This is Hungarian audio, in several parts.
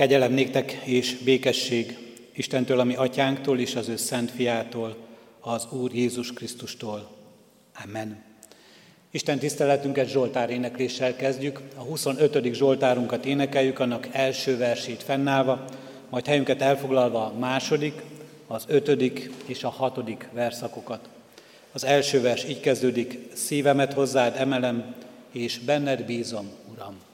Kegyelem néktek és békesség Istentől, ami atyánktól és az ő szent fiától, az Úr Jézus Krisztustól. Amen. Isten tiszteletünket Zsoltár énekléssel kezdjük. A 25. Zsoltárunkat énekeljük, annak első versét fennállva, majd helyünket elfoglalva a második, az ötödik és a hatodik verszakokat. Az első vers így kezdődik, szívemet hozzád emelem, és benned bízom, Uram.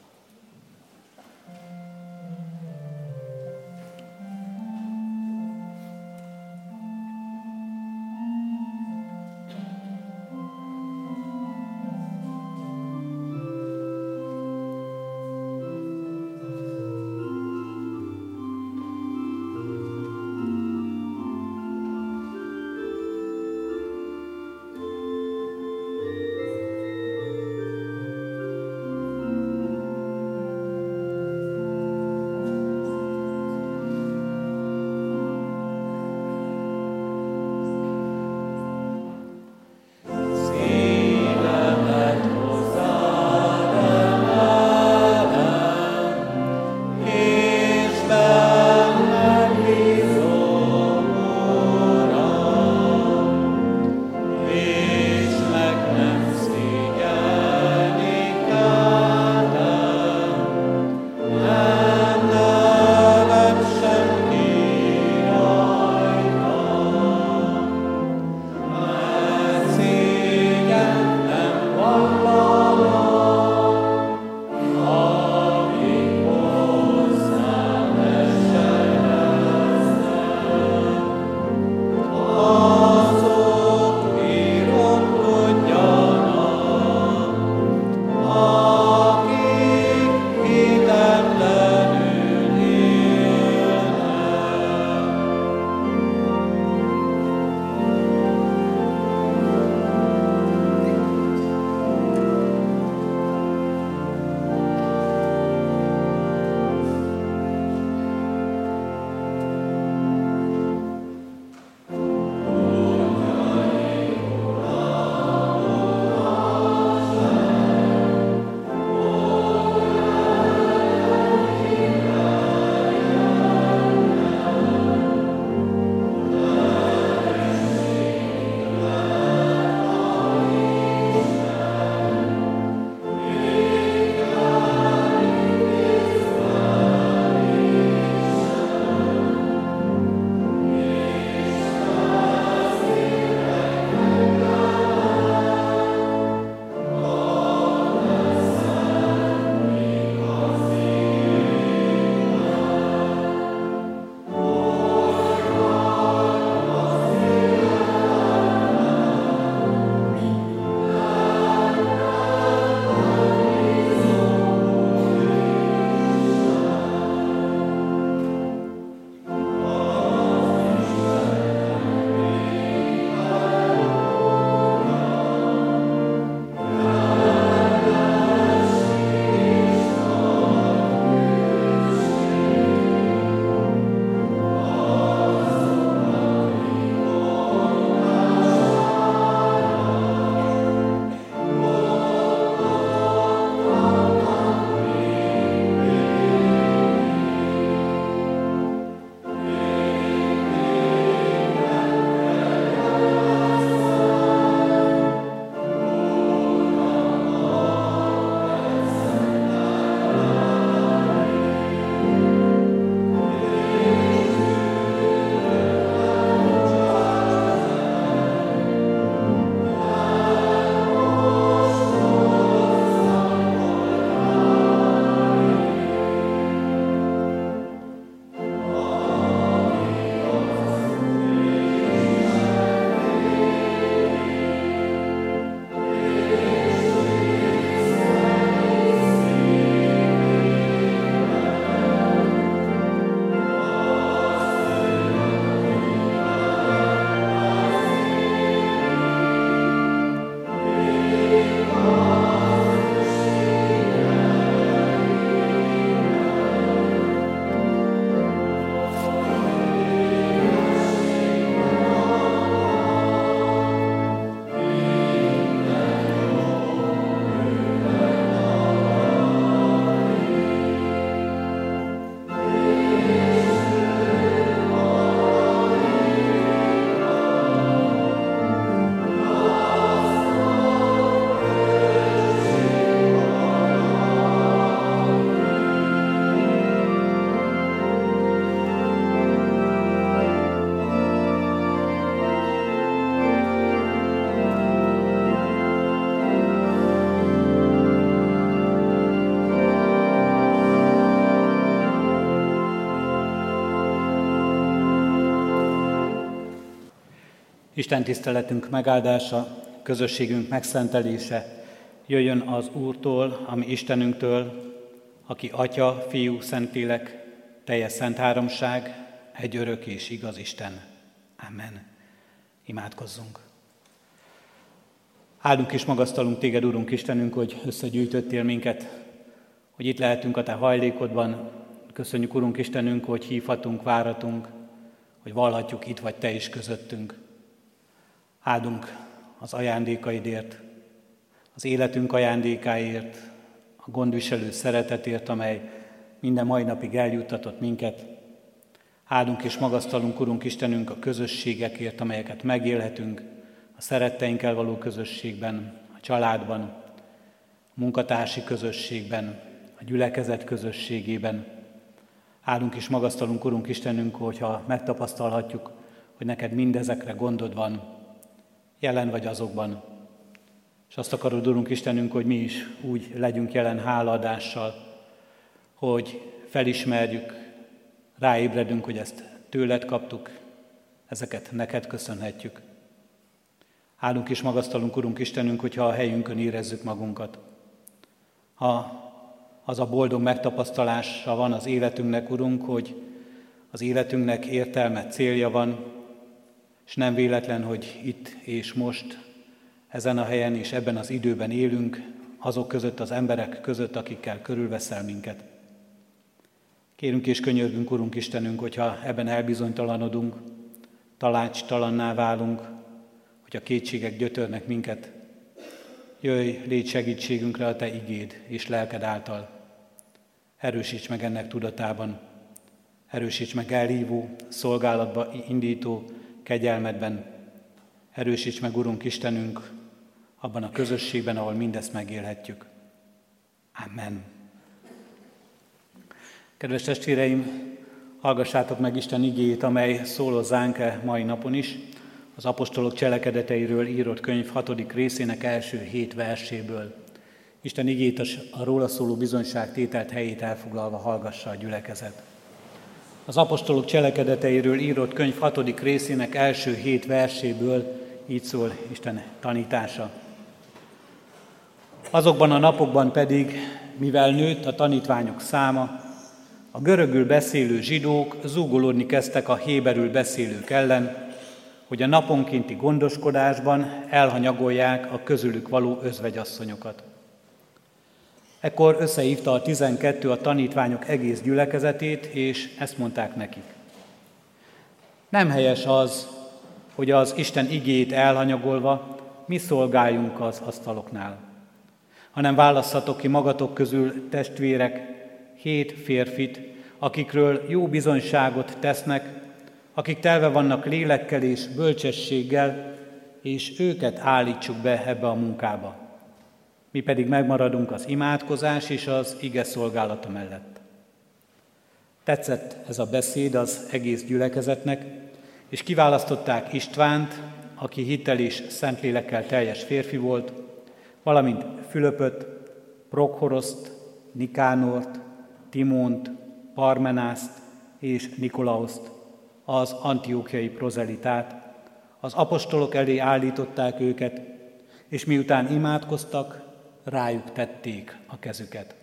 Isten tiszteletünk megáldása, közösségünk megszentelése jöjjön az Úrtól, ami Istenünktől, aki Atya, Fiú, Szentlélek, teljes szent háromság, egy örök és igaz Isten. Amen. Imádkozzunk. Áldunk és magasztalunk Téged, Urunk Istenünk, hogy összegyűjtöttél minket, hogy itt lehetünk a Te hajlékodban. Köszönjük, Urunk Istenünk, hogy hívhatunk, váratunk, hogy valhatjuk itt vagy Te is közöttünk. Áldunk az ajándékaidért, az életünk ajándékáért, a gondviselő szeretetért, amely minden mai napig eljuttatott minket. Áldunk és magasztalunk, Urunk Istenünk, a közösségekért, amelyeket megélhetünk, a szeretteinkkel való közösségben, a családban, a munkatársi közösségben, a gyülekezet közösségében. Áldunk és magasztalunk, Urunk Istenünk, hogyha megtapasztalhatjuk, hogy neked mindezekre gondod van, jelen vagy azokban. És azt akarod, Urunk Istenünk, hogy mi is úgy legyünk jelen hálaadással, hogy felismerjük, ráébredünk, hogy ezt tőled kaptuk, ezeket neked köszönhetjük. Állunk és magasztalunk, Urunk Istenünk, hogyha a helyünkön érezzük magunkat. Ha az a boldog megtapasztalása van az életünknek, Urunk, hogy az életünknek értelme, célja van, és nem véletlen, hogy itt és most, ezen a helyen és ebben az időben élünk, azok között, az emberek között, akikkel körülveszel minket. Kérünk és könyörgünk, Urunk Istenünk, hogyha ebben elbizonytalanodunk, talácstalanná válunk, hogy a kétségek gyötörnek minket, jöjj, légy segítségünkre a Te igéd és lelked által. Erősíts meg ennek tudatában, erősíts meg elhívó, szolgálatba indító kegyelmedben, erősíts meg, Urunk Istenünk, abban a közösségben, ahol mindezt megélhetjük. Amen. Kedves testvéreim, hallgassátok meg Isten igéjét, amely szól hozzánk -e mai napon is, az apostolok cselekedeteiről írott könyv hatodik részének első hét verséből. Isten igét a róla szóló bizonyság tételt helyét elfoglalva hallgassa a gyülekezet. Az apostolok cselekedeteiről írott könyv hatodik részének első hét verséből így szól Isten tanítása. Azokban a napokban pedig, mivel nőtt a tanítványok száma, a görögül beszélő zsidók zúgolódni kezdtek a héberül beszélők ellen, hogy a naponkénti gondoskodásban elhanyagolják a közülük való özvegyasszonyokat. Ekkor összehívta a tizenkettő a tanítványok egész gyülekezetét, és ezt mondták nekik. Nem helyes az, hogy az Isten igét elhanyagolva mi szolgáljunk az asztaloknál, hanem válasszatok ki magatok közül testvérek hét férfit, akikről jó bizonyságot tesznek, akik telve vannak lélekkel és bölcsességgel, és őket állítsuk be ebbe a munkába mi pedig megmaradunk az imádkozás és az ige szolgálata mellett. Tetszett ez a beszéd az egész gyülekezetnek, és kiválasztották Istvánt, aki hitel és szentlélekkel teljes férfi volt, valamint Fülöpöt, Prokhoroszt, Nikánort, Timont, Parmenászt és Nikolaoszt, az antiókiai prozelitát. Az apostolok elé állították őket, és miután imádkoztak, rájuk tették a kezüket.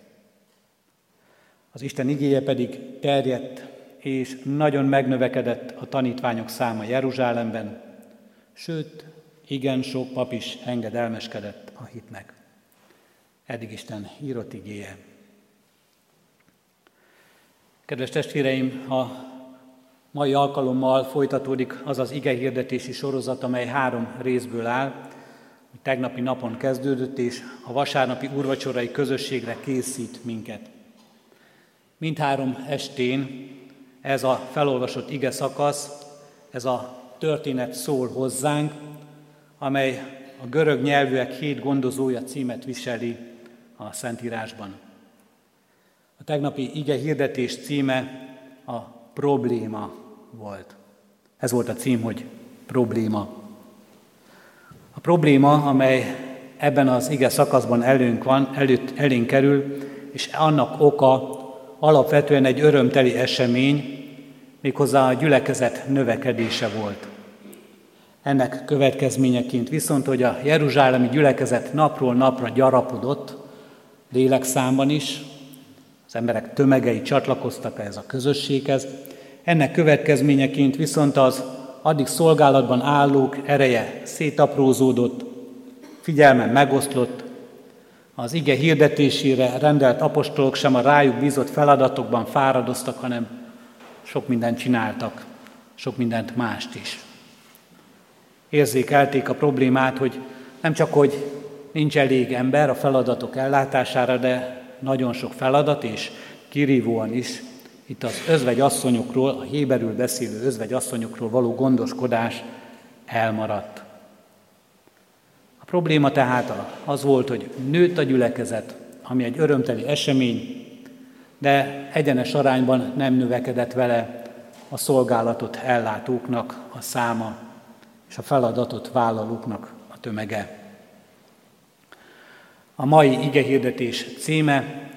Az Isten igéje pedig terjedt, és nagyon megnövekedett a tanítványok száma Jeruzsálemben, sőt, igen sok pap is engedelmeskedett a hitnek. Eddig Isten írott igéje. Kedves testvéreim, a mai alkalommal folytatódik az az ige hirdetési sorozat, amely három részből áll tegnapi napon kezdődött, és a vasárnapi urvacsorai közösségre készít minket. Mindhárom estén ez a felolvasott ige szakasz, ez a történet szól hozzánk, amely a görög nyelvűek hét gondozója címet viseli a Szentírásban. A tegnapi ige hirdetés címe a probléma volt. Ez volt a cím, hogy probléma. A probléma, amely ebben az ige szakaszban előnk van, előtt, elénk kerül, és annak oka alapvetően egy örömteli esemény, méghozzá a gyülekezet növekedése volt. Ennek következményeként viszont, hogy a jeruzsálemi gyülekezet napról napra gyarapodott, lélekszámban is, az emberek tömegei csatlakoztak ehhez a közösséghez, ennek következményeként viszont az addig szolgálatban állók ereje szétaprózódott, figyelmen megoszlott, az ige hirdetésére rendelt apostolok sem a rájuk bízott feladatokban fáradoztak, hanem sok mindent csináltak, sok mindent mást is. Érzékelték a problémát, hogy nem csak, hogy nincs elég ember a feladatok ellátására, de nagyon sok feladat, és kirívóan is itt az özvegy asszonyokról, a héberül beszélő özvegy asszonyokról való gondoskodás elmaradt. A probléma tehát az volt, hogy nőtt a gyülekezet, ami egy örömteli esemény, de egyenes arányban nem növekedett vele a szolgálatot ellátóknak a száma és a feladatot vállalóknak a tömege. A mai igehirdetés címe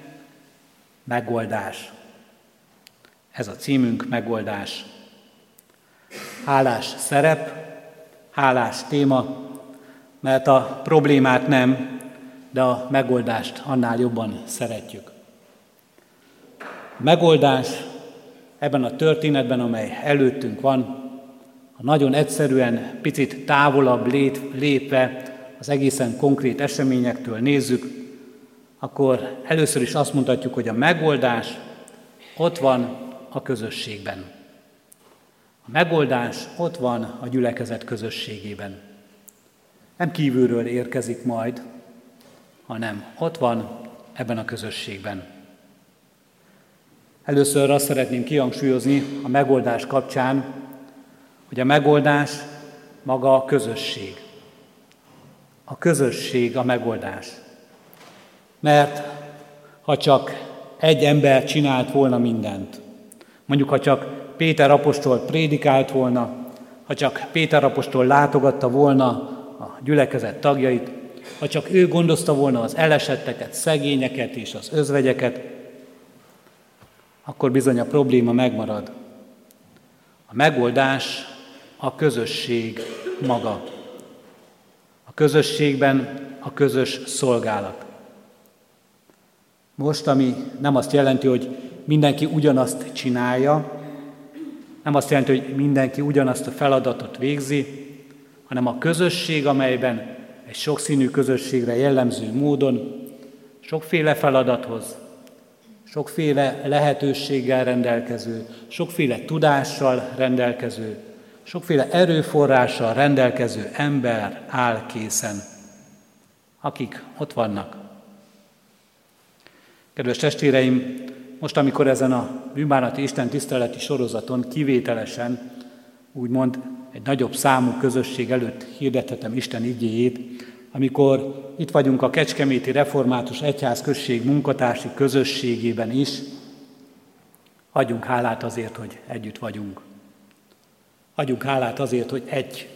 megoldás. Ez a címünk megoldás. Hálás szerep, hálás téma, mert a problémát nem, de a megoldást annál jobban szeretjük. A megoldás ebben a történetben, amely előttünk van, ha nagyon egyszerűen, picit távolabb lét, lépve az egészen konkrét eseményektől nézzük, akkor először is azt mondhatjuk, hogy a megoldás ott van a közösségben. A megoldás ott van a gyülekezet közösségében. Nem kívülről érkezik majd, hanem ott van ebben a közösségben. Először azt szeretném kihangsúlyozni a megoldás kapcsán, hogy a megoldás maga a közösség. A közösség a megoldás. Mert ha csak egy ember csinált volna mindent, mondjuk ha csak Péter apostol prédikált volna, ha csak Péter apostol látogatta volna a gyülekezet tagjait, ha csak ő gondozta volna az elesetteket, szegényeket és az özvegyeket, akkor bizony a probléma megmarad. A megoldás a közösség maga. A közösségben a közös szolgálat. Most, ami nem azt jelenti, hogy mindenki ugyanazt csinálja, nem azt jelenti, hogy mindenki ugyanazt a feladatot végzi, hanem a közösség, amelyben egy sokszínű közösségre jellemző módon sokféle feladathoz, sokféle lehetőséggel rendelkező, sokféle tudással rendelkező, sokféle erőforrással rendelkező ember áll készen, akik ott vannak. Kedves testvéreim, most, amikor ezen a bűnbánati Isten tiszteleti sorozaton kivételesen, úgymond egy nagyobb számú közösség előtt hirdethetem Isten igéjét, amikor itt vagyunk a Kecskeméti Református Egyházközség munkatársi közösségében is, adjunk hálát azért, hogy együtt vagyunk. Adjunk hálát azért, hogy egy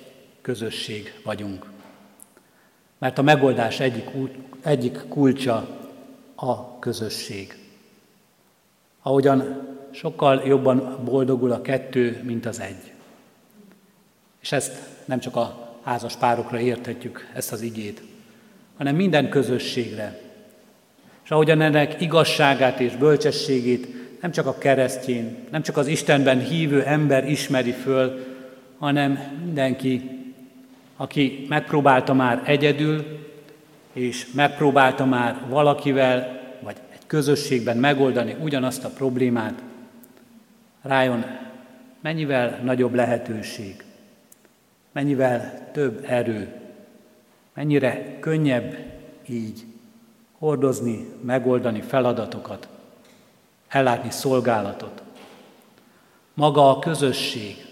közösség vagyunk. Mert a megoldás egyik, egyik kulcsa a közösség. Ahogyan sokkal jobban boldogul a kettő, mint az egy. És ezt nem csak a házas párokra érthetjük, ezt az igét, hanem minden közösségre. És ahogyan ennek igazságát és bölcsességét nem csak a keresztjén, nem csak az Istenben hívő ember ismeri föl, hanem mindenki, aki megpróbálta már egyedül, és megpróbálta már valakivel, közösségben megoldani ugyanazt a problémát, rájön mennyivel nagyobb lehetőség, mennyivel több erő, mennyire könnyebb így hordozni, megoldani feladatokat, ellátni szolgálatot. Maga a közösség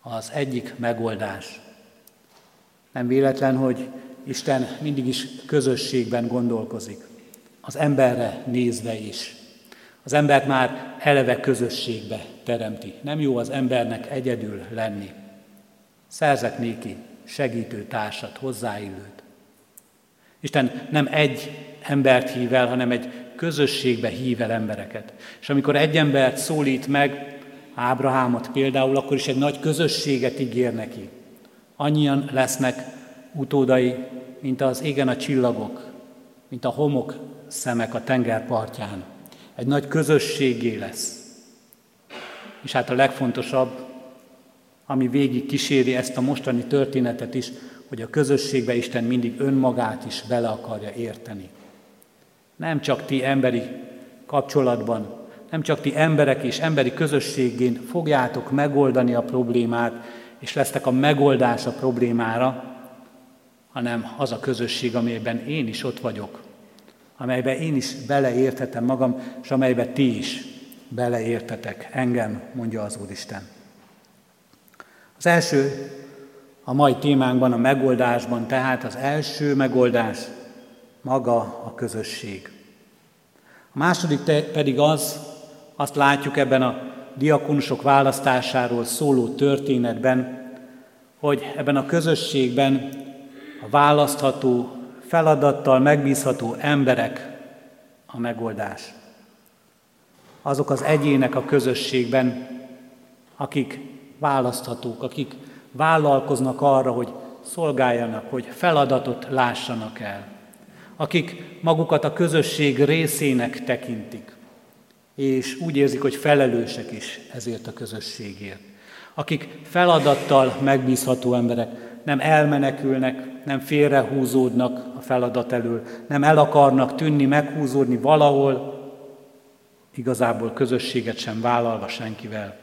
az egyik megoldás. Nem véletlen, hogy Isten mindig is közösségben gondolkozik, az emberre nézve is. Az embert már eleve közösségbe teremti. Nem jó az embernek egyedül lenni. Szerzek néki segítő társat, hozzáillőt. Isten nem egy embert hív el, hanem egy közösségbe hív el embereket. És amikor egy embert szólít meg, Ábrahámot például, akkor is egy nagy közösséget ígér neki. Annyian lesznek utódai, mint az égen a csillagok, mint a homok szemek a tengerpartján. Egy nagy közösségé lesz. És hát a legfontosabb, ami végig kíséri ezt a mostani történetet is, hogy a közösségbe Isten mindig önmagát is bele akarja érteni. Nem csak ti emberi kapcsolatban, nem csak ti emberek és emberi közösségén fogjátok megoldani a problémát, és lesztek a megoldás a problémára, hanem az a közösség, amelyben én is ott vagyok, amelyben én is beleérthetem magam, és amelyben ti is beleértetek engem, mondja az Úristen. Az első a mai témánkban, a megoldásban, tehát az első megoldás maga a közösség. A második pedig az, azt látjuk ebben a diakonusok választásáról szóló történetben, hogy ebben a közösségben a választható, feladattal megbízható emberek a megoldás. Azok az egyének a közösségben, akik választhatók, akik vállalkoznak arra, hogy szolgáljanak, hogy feladatot lássanak el, akik magukat a közösség részének tekintik, és úgy érzik, hogy felelősek is ezért a közösségért. Akik feladattal megbízható emberek, nem elmenekülnek, nem félrehúzódnak a feladat elől, nem el akarnak tűnni, meghúzódni valahol, igazából közösséget sem vállalva senkivel.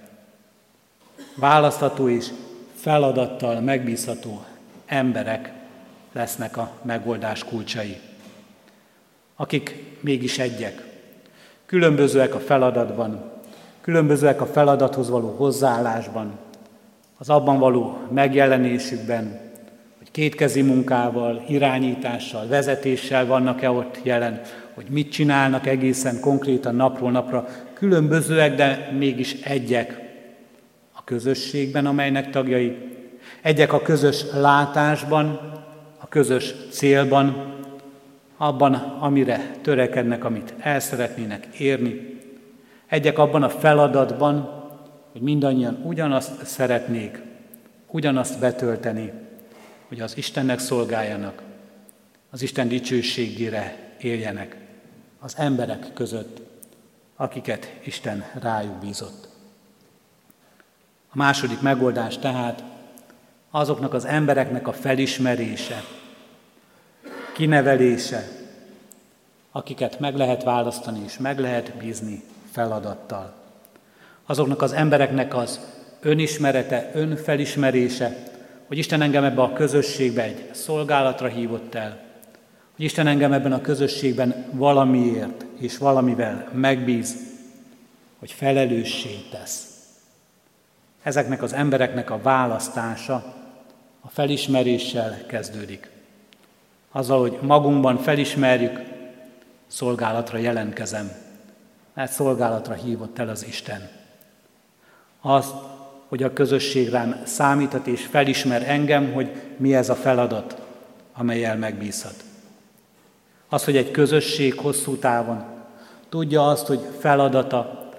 Választható és feladattal megbízható emberek lesznek a megoldás kulcsai, akik mégis egyek, különbözőek a feladatban, különbözőek a feladathoz való hozzáállásban, az abban való megjelenésükben, hogy kétkezi munkával, irányítással, vezetéssel vannak-e ott jelen, hogy mit csinálnak egészen konkrétan napról napra, különbözőek, de mégis egyek a közösségben, amelynek tagjai, egyek a közös látásban, a közös célban, abban, amire törekednek, amit el szeretnének érni, egyek abban a feladatban, hogy mindannyian ugyanazt szeretnék, ugyanazt betölteni, hogy az Istennek szolgáljanak, az Isten dicsőségére éljenek az emberek között, akiket Isten rájuk bízott. A második megoldás tehát azoknak az embereknek a felismerése, kinevelése, akiket meg lehet választani és meg lehet bízni feladattal azoknak az embereknek az önismerete, önfelismerése, hogy Isten engem ebbe a közösségbe egy szolgálatra hívott el, hogy Isten engem ebben a közösségben valamiért és valamivel megbíz, hogy felelőssé tesz. Ezeknek az embereknek a választása a felismeréssel kezdődik. Azzal, hogy magunkban felismerjük, szolgálatra jelentkezem, mert szolgálatra hívott el az Isten. Az, hogy a közösség rám számíthat és felismer engem, hogy mi ez a feladat, amelyel megbízhat. Az, hogy egy közösség hosszú távon tudja azt, hogy feladata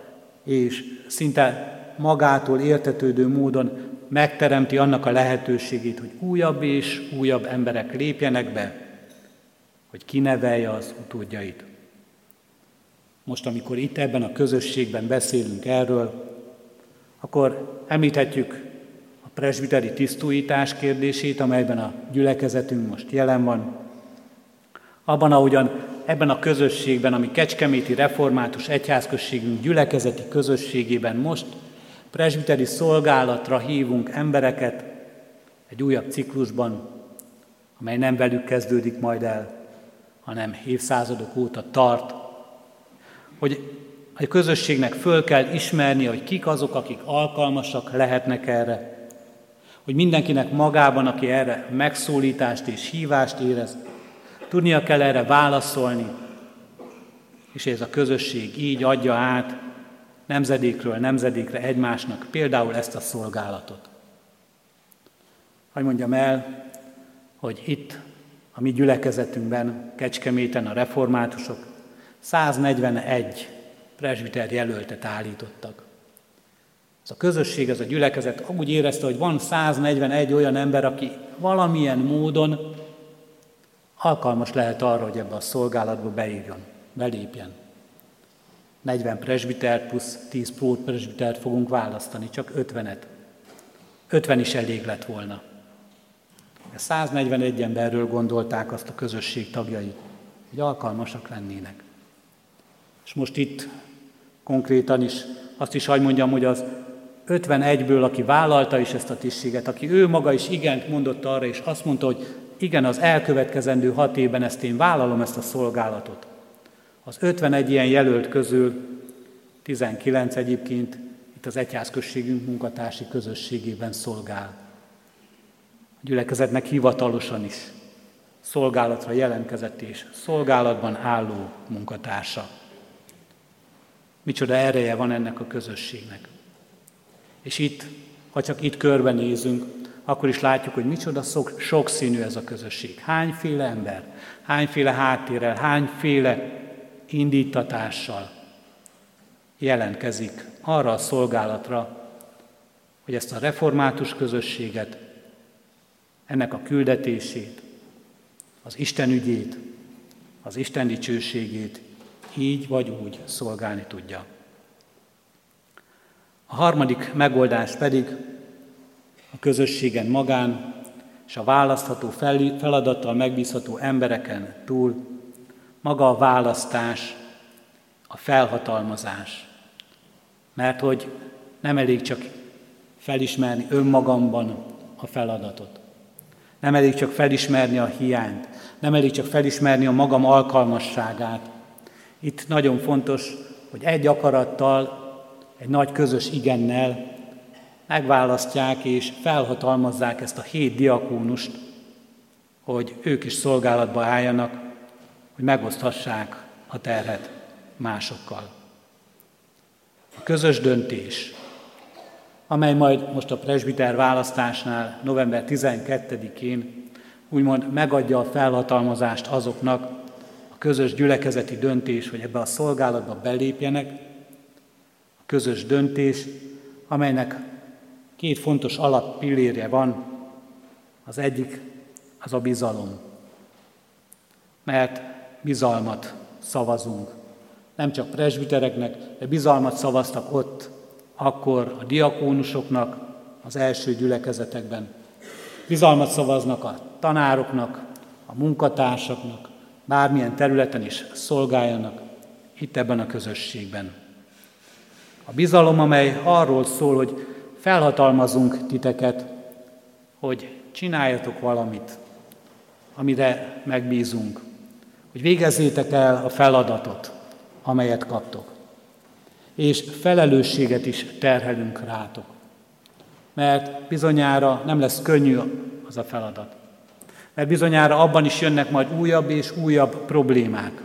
és szinte magától értetődő módon megteremti annak a lehetőségét, hogy újabb és újabb emberek lépjenek be, hogy kinevelje az utódjait. Most, amikor itt ebben a közösségben beszélünk erről, akkor említhetjük a presbiteri tisztújítás kérdését, amelyben a gyülekezetünk most jelen van. Abban, ahogyan ebben a közösségben, ami Kecskeméti Református Egyházközségünk gyülekezeti közösségében most presbiteri szolgálatra hívunk embereket egy újabb ciklusban, amely nem velük kezdődik majd el, hanem évszázadok óta tart, hogy a közösségnek föl kell ismerni, hogy kik azok, akik alkalmasak lehetnek erre. Hogy mindenkinek magában, aki erre megszólítást és hívást érez, tudnia kell erre válaszolni, és ez a közösség így adja át nemzedékről nemzedékre egymásnak például ezt a szolgálatot. Hogy mondjam el, hogy itt, a mi gyülekezetünkben, Kecskeméten a reformátusok 141 presbiter jelöltet állítottak. Ez a közösség, ez a gyülekezet úgy érezte, hogy van 141 olyan ember, aki valamilyen módon alkalmas lehet arra, hogy ebbe a szolgálatba beírjon, belépjen. 40 presbitert plusz 10 pót presbitert fogunk választani, csak 50-et. 50 is elég lett volna. 141 emberről gondolták azt a közösség tagjai, hogy alkalmasak lennének. És most itt konkrétan is azt is hagyd mondjam, hogy az 51-ből, aki vállalta is ezt a tisztséget, aki ő maga is igent mondott arra, és azt mondta, hogy igen, az elkövetkezendő hat évben ezt én vállalom, ezt a szolgálatot. Az 51 ilyen jelölt közül 19 egyébként itt az egyházközségünk munkatársi közösségében szolgál. A gyülekezetnek hivatalosan is szolgálatra jelentkezett és szolgálatban álló munkatársa. Micsoda ereje van ennek a közösségnek. És itt, ha csak itt körbenézünk, akkor is látjuk, hogy micsoda sokszínű ez a közösség. Hányféle ember, hányféle háttérrel, hányféle indítatással jelentkezik arra a szolgálatra, hogy ezt a református közösséget, ennek a küldetését, az Isten ügyét, az Isten dicsőségét így vagy úgy szolgálni tudja. A harmadik megoldás pedig a közösségen magán és a választható feladattal megbízható embereken túl maga a választás, a felhatalmazás. Mert hogy nem elég csak felismerni önmagamban a feladatot. Nem elég csak felismerni a hiányt. Nem elég csak felismerni a magam alkalmasságát. Itt nagyon fontos, hogy egy akarattal, egy nagy közös igennel megválasztják és felhatalmazzák ezt a hét diakónust, hogy ők is szolgálatba álljanak, hogy megoszthassák a terhet másokkal. A közös döntés, amely majd most a presbiter választásnál november 12-én úgymond megadja a felhatalmazást azoknak, közös gyülekezeti döntés, hogy ebbe a szolgálatba belépjenek, a közös döntés, amelynek két fontos alappillérje van. Az egyik az a bizalom. Mert bizalmat szavazunk. Nem csak presbitereknek, de bizalmat szavaztak ott, akkor a diakónusoknak, az első gyülekezetekben. Bizalmat szavaznak a tanároknak, a munkatársaknak, bármilyen területen is szolgáljanak, itt ebben a közösségben. A bizalom, amely arról szól, hogy felhatalmazunk titeket, hogy csináljatok valamit, amire megbízunk, hogy végezzétek el a feladatot, amelyet kaptok. És felelősséget is terhelünk rátok. Mert bizonyára nem lesz könnyű az a feladat. Mert bizonyára abban is jönnek majd újabb és újabb problémák.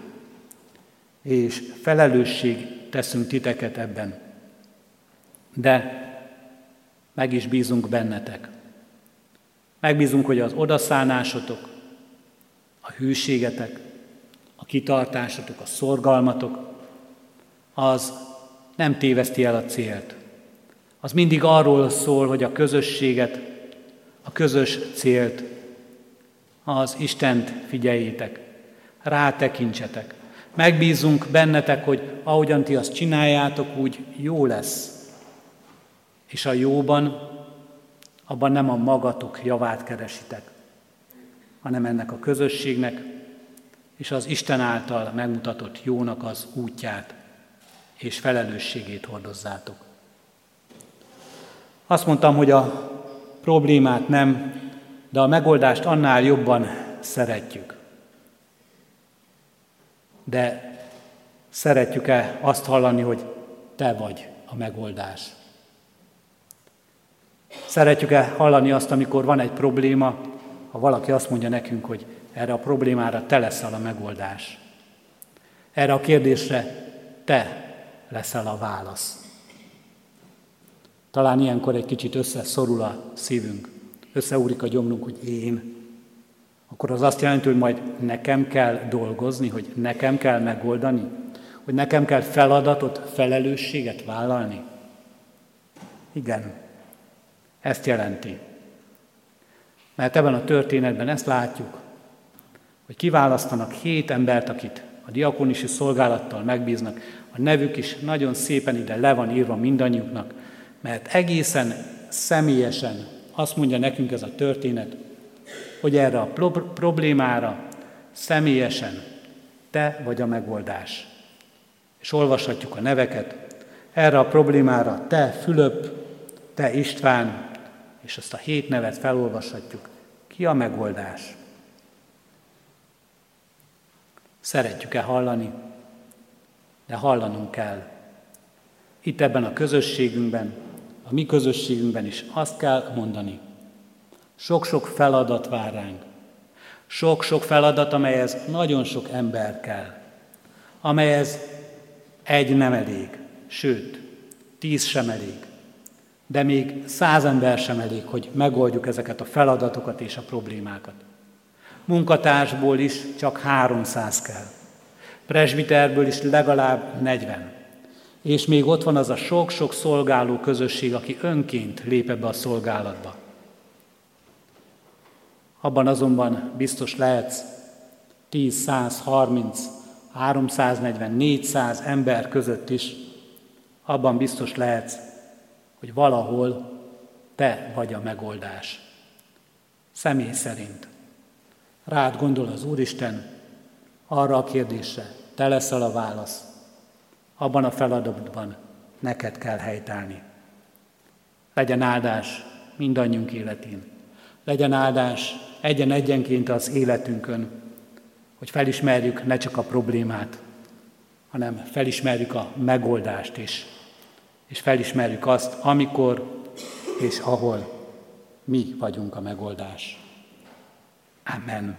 És felelősség teszünk titeket ebben. De meg is bízunk bennetek. Megbízunk, hogy az odaszánásotok, a hűségetek, a kitartásotok, a szorgalmatok, az nem téveszti el a célt. Az mindig arról szól, hogy a közösséget, a közös célt, az Istent figyeljétek, rátekintsetek. Megbízunk bennetek, hogy ahogyan ti azt csináljátok, úgy jó lesz. És a jóban, abban nem a magatok javát keresitek, hanem ennek a közösségnek és az Isten által megmutatott jónak az útját és felelősségét hordozzátok. Azt mondtam, hogy a problémát nem, de a megoldást annál jobban szeretjük. De szeretjük-e azt hallani, hogy te vagy a megoldás? Szeretjük-e hallani azt, amikor van egy probléma, ha valaki azt mondja nekünk, hogy erre a problémára te leszel a megoldás. Erre a kérdésre te leszel a válasz. Talán ilyenkor egy kicsit összeszorul a szívünk, összeúrik a gyomrunk, hogy én. Akkor az azt jelenti, hogy majd nekem kell dolgozni, hogy nekem kell megoldani, hogy nekem kell feladatot, felelősséget vállalni. Igen, ezt jelenti. Mert ebben a történetben ezt látjuk, hogy kiválasztanak hét embert, akit a diakonisi szolgálattal megbíznak. A nevük is nagyon szépen ide le van írva mindannyiuknak, mert egészen személyesen azt mondja nekünk ez a történet, hogy erre a problémára személyesen te vagy a megoldás. És olvashatjuk a neveket. Erre a problémára te Fülöp, te István, és azt a hét nevet felolvashatjuk. Ki a megoldás? Szeretjük-e hallani? De hallanunk kell. Itt ebben a közösségünkben, a mi közösségünkben is azt kell mondani. Sok-sok feladat vár ránk. Sok-sok feladat, amelyhez nagyon sok ember kell. Amelyhez egy nem elég, sőt, tíz sem elég. De még száz ember sem elég, hogy megoldjuk ezeket a feladatokat és a problémákat. Munkatársból is csak 300 kell. Presbiterből is legalább 40. És még ott van az a sok-sok szolgáló közösség, aki önként lép ebbe a szolgálatba. Abban azonban biztos lehetsz 10, 100, 30, 340, 400 ember között is, abban biztos lehetsz, hogy valahol te vagy a megoldás. Személy szerint. Rád gondol az Úristen arra a kérdésre, te leszel a válasz. Abban a feladatban neked kell helytállni. Legyen áldás mindannyiunk életén. Legyen áldás egyen-egyenként az életünkön, hogy felismerjük ne csak a problémát, hanem felismerjük a megoldást is, és felismerjük azt, amikor és ahol mi vagyunk a megoldás. Amen.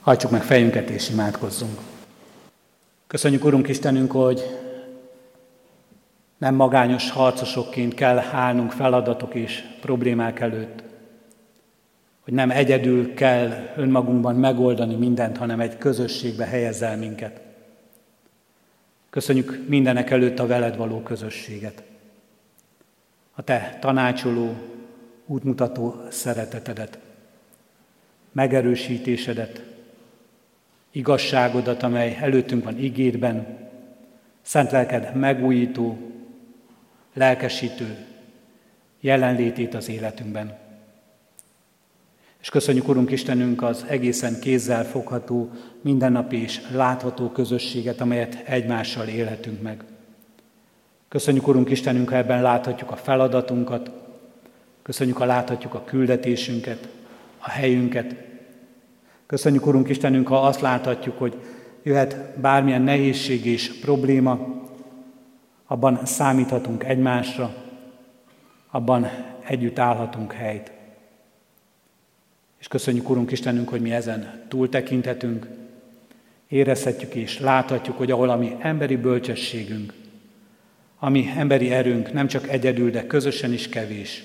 Hajtsuk meg fejünket és imádkozzunk. Köszönjük, Urunk Istenünk, hogy nem magányos harcosokként kell állnunk feladatok és problémák előtt, hogy nem egyedül kell önmagunkban megoldani mindent, hanem egy közösségbe helyezzel minket. Köszönjük mindenek előtt a veled való közösséget. A te tanácsoló, útmutató szeretetedet megerősítésedet, igazságodat, amely előttünk van ígédben, szent lelked megújító, lelkesítő jelenlétét az életünkben. És köszönjük, Urunk Istenünk, az egészen kézzel fogható, mindennapi és látható közösséget, amelyet egymással élhetünk meg. Köszönjük, Urunk Istenünk, ha ebben láthatjuk a feladatunkat, köszönjük, ha láthatjuk a küldetésünket, a helyünket. Köszönjük, Urunk Istenünk, ha azt láthatjuk, hogy jöhet bármilyen nehézség és probléma, abban számíthatunk egymásra, abban együtt állhatunk helyt. És köszönjük, Urunk Istenünk, hogy mi ezen túltekinthetünk, érezhetjük és láthatjuk, hogy ahol a mi emberi bölcsességünk, ami emberi erőnk nem csak egyedül, de közösen is kevés,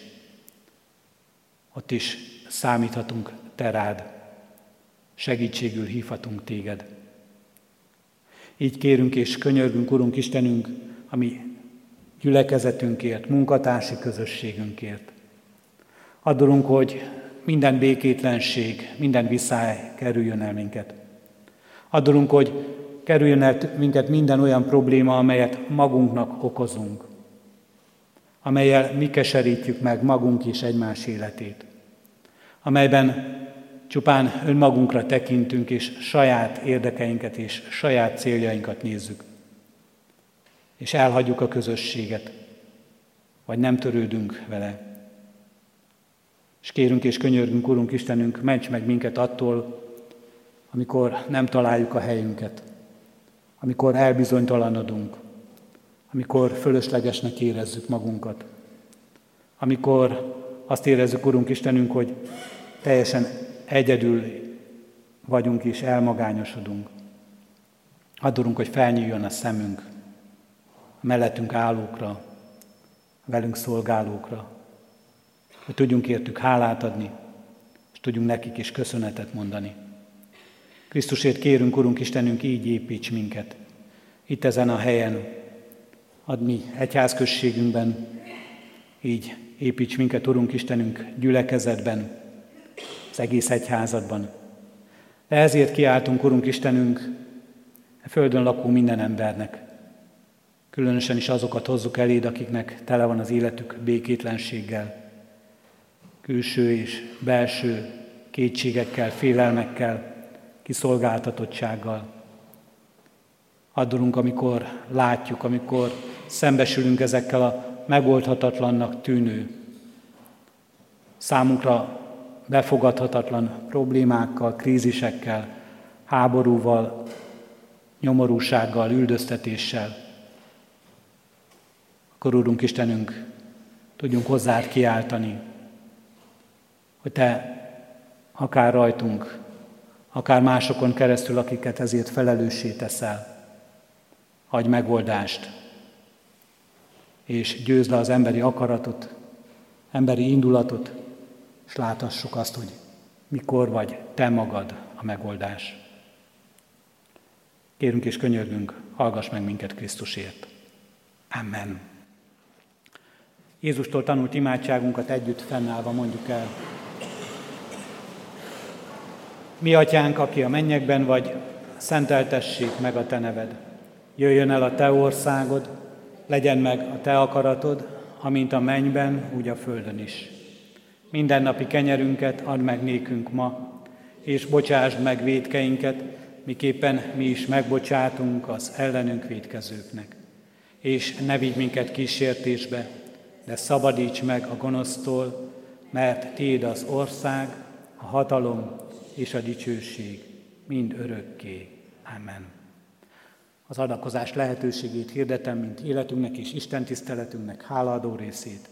ott is számíthatunk te rád, segítségül hívhatunk téged. Így kérünk és könyörgünk, Urunk Istenünk, ami gyülekezetünkért, munkatársi közösségünkért. Adorunk, hogy minden békétlenség, minden viszály kerüljön el minket. Adorunk, hogy kerüljön el minket minden olyan probléma, amelyet magunknak okozunk, amelyel mi keserítjük meg magunk és egymás életét amelyben csupán önmagunkra tekintünk, és saját érdekeinket és saját céljainkat nézzük. És elhagyjuk a közösséget, vagy nem törődünk vele. És kérünk és könyörgünk, Urunk Istenünk, ments meg minket attól, amikor nem találjuk a helyünket, amikor elbizonytalanodunk, amikor fölöslegesnek érezzük magunkat, amikor azt érezzük, Urunk Istenünk, hogy teljesen egyedül vagyunk és elmagányosodunk. Adorunk, hogy felnyíljon a szemünk a mellettünk állókra, velünk szolgálókra, hogy tudjunk értük hálát adni, és tudjunk nekik is köszönetet mondani. Krisztusért kérünk, Urunk Istenünk, így építs minket. Itt ezen a helyen, ad mi egyházközségünkben, Így építs minket, Urunk Istenünk, gyülekezetben, az egész egyházadban. De ezért kiáltunk, Urunk Istenünk, a földön lakó minden embernek. Különösen is azokat hozzuk eléd, akiknek tele van az életük békétlenséggel, külső és belső kétségekkel, félelmekkel, kiszolgáltatottsággal. Addulunk, amikor látjuk, amikor szembesülünk ezekkel a megoldhatatlannak tűnő, számunkra befogadhatatlan problémákkal, krízisekkel, háborúval, nyomorúsággal, üldöztetéssel. Akkor Úrunk Istenünk, tudjunk hozzád kiáltani, hogy Te akár rajtunk, akár másokon keresztül, akiket ezért felelőssé teszel, adj megoldást, és győzd le az emberi akaratot, emberi indulatot, és láthassuk azt, hogy mikor vagy te magad a megoldás. Kérünk és könyörgünk, hallgass meg minket Krisztusért. Amen. Jézustól tanult imádságunkat együtt fennállva mondjuk el. Mi atyánk, aki a mennyekben vagy, szenteltessék meg a te neved. Jöjjön el a te országod, legyen meg a te akaratod, amint a mennyben, úgy a földön is. Mindennapi kenyerünket add meg nékünk ma, és bocsásd meg védkeinket, miképpen mi is megbocsátunk az ellenünk védkezőknek. És ne vigy minket kísértésbe, de szabadíts meg a gonosztól, mert Téd az ország, a hatalom és a dicsőség mind örökké. Amen. Az adakozás lehetőségét hirdetem, mint életünknek és Isten tiszteletünknek hálaadó részét.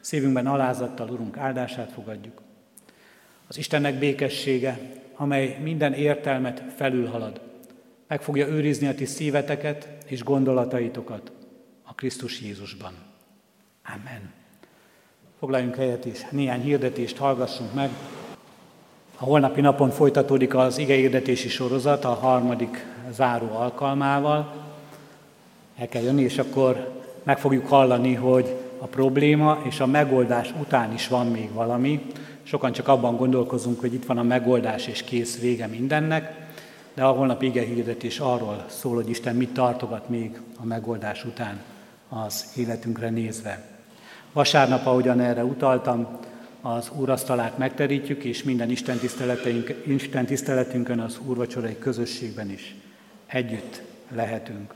Szívünkben alázattal Urunk áldását fogadjuk. Az Istennek békessége, amely minden értelmet felülhalad, meg fogja őrizni a ti szíveteket és gondolataitokat a Krisztus Jézusban. Amen. Foglaljunk helyet és néhány hirdetést hallgassunk meg. A holnapi napon folytatódik az igehirdetési sorozat a harmadik záró alkalmával. El kell jönni, és akkor meg fogjuk hallani, hogy a probléma és a megoldás után is van még valami. Sokan csak abban gondolkozunk, hogy itt van a megoldás és kész vége mindennek, de a holnap ige hirdetés arról szól, hogy Isten mit tartogat még a megoldás után az életünkre nézve. Vasárnap, ahogyan erre utaltam, az úrasztalát megterítjük, és minden Isten, Isten tiszteletünkön az úrvacsorai közösségben is együtt lehetünk.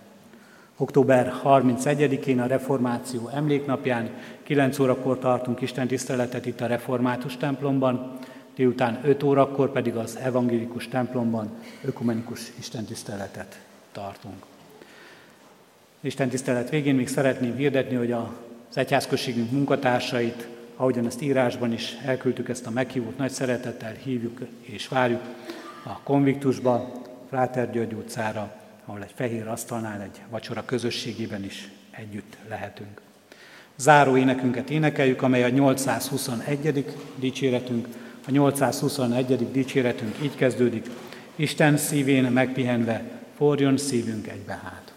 Október 31-én a Reformáció emléknapján 9 órakor tartunk Isten tiszteletet itt a Református templomban, délután 5 órakor pedig az evangélikus templomban ökumenikus istentiszteletet tartunk. Isten tisztelet végén még szeretném hirdetni, hogy az egyházközségünk munkatársait, ahogyan ezt írásban is elküldtük ezt a meghívót, nagy szeretettel hívjuk és várjuk a konviktusba, Fráter György utcára, ahol egy fehér asztalnál, egy vacsora közösségében is együtt lehetünk. Záró énekünket énekeljük, amely a 821. dicséretünk. A 821. dicséretünk így kezdődik. Isten szívén megpihenve, forjon szívünk egybe hát.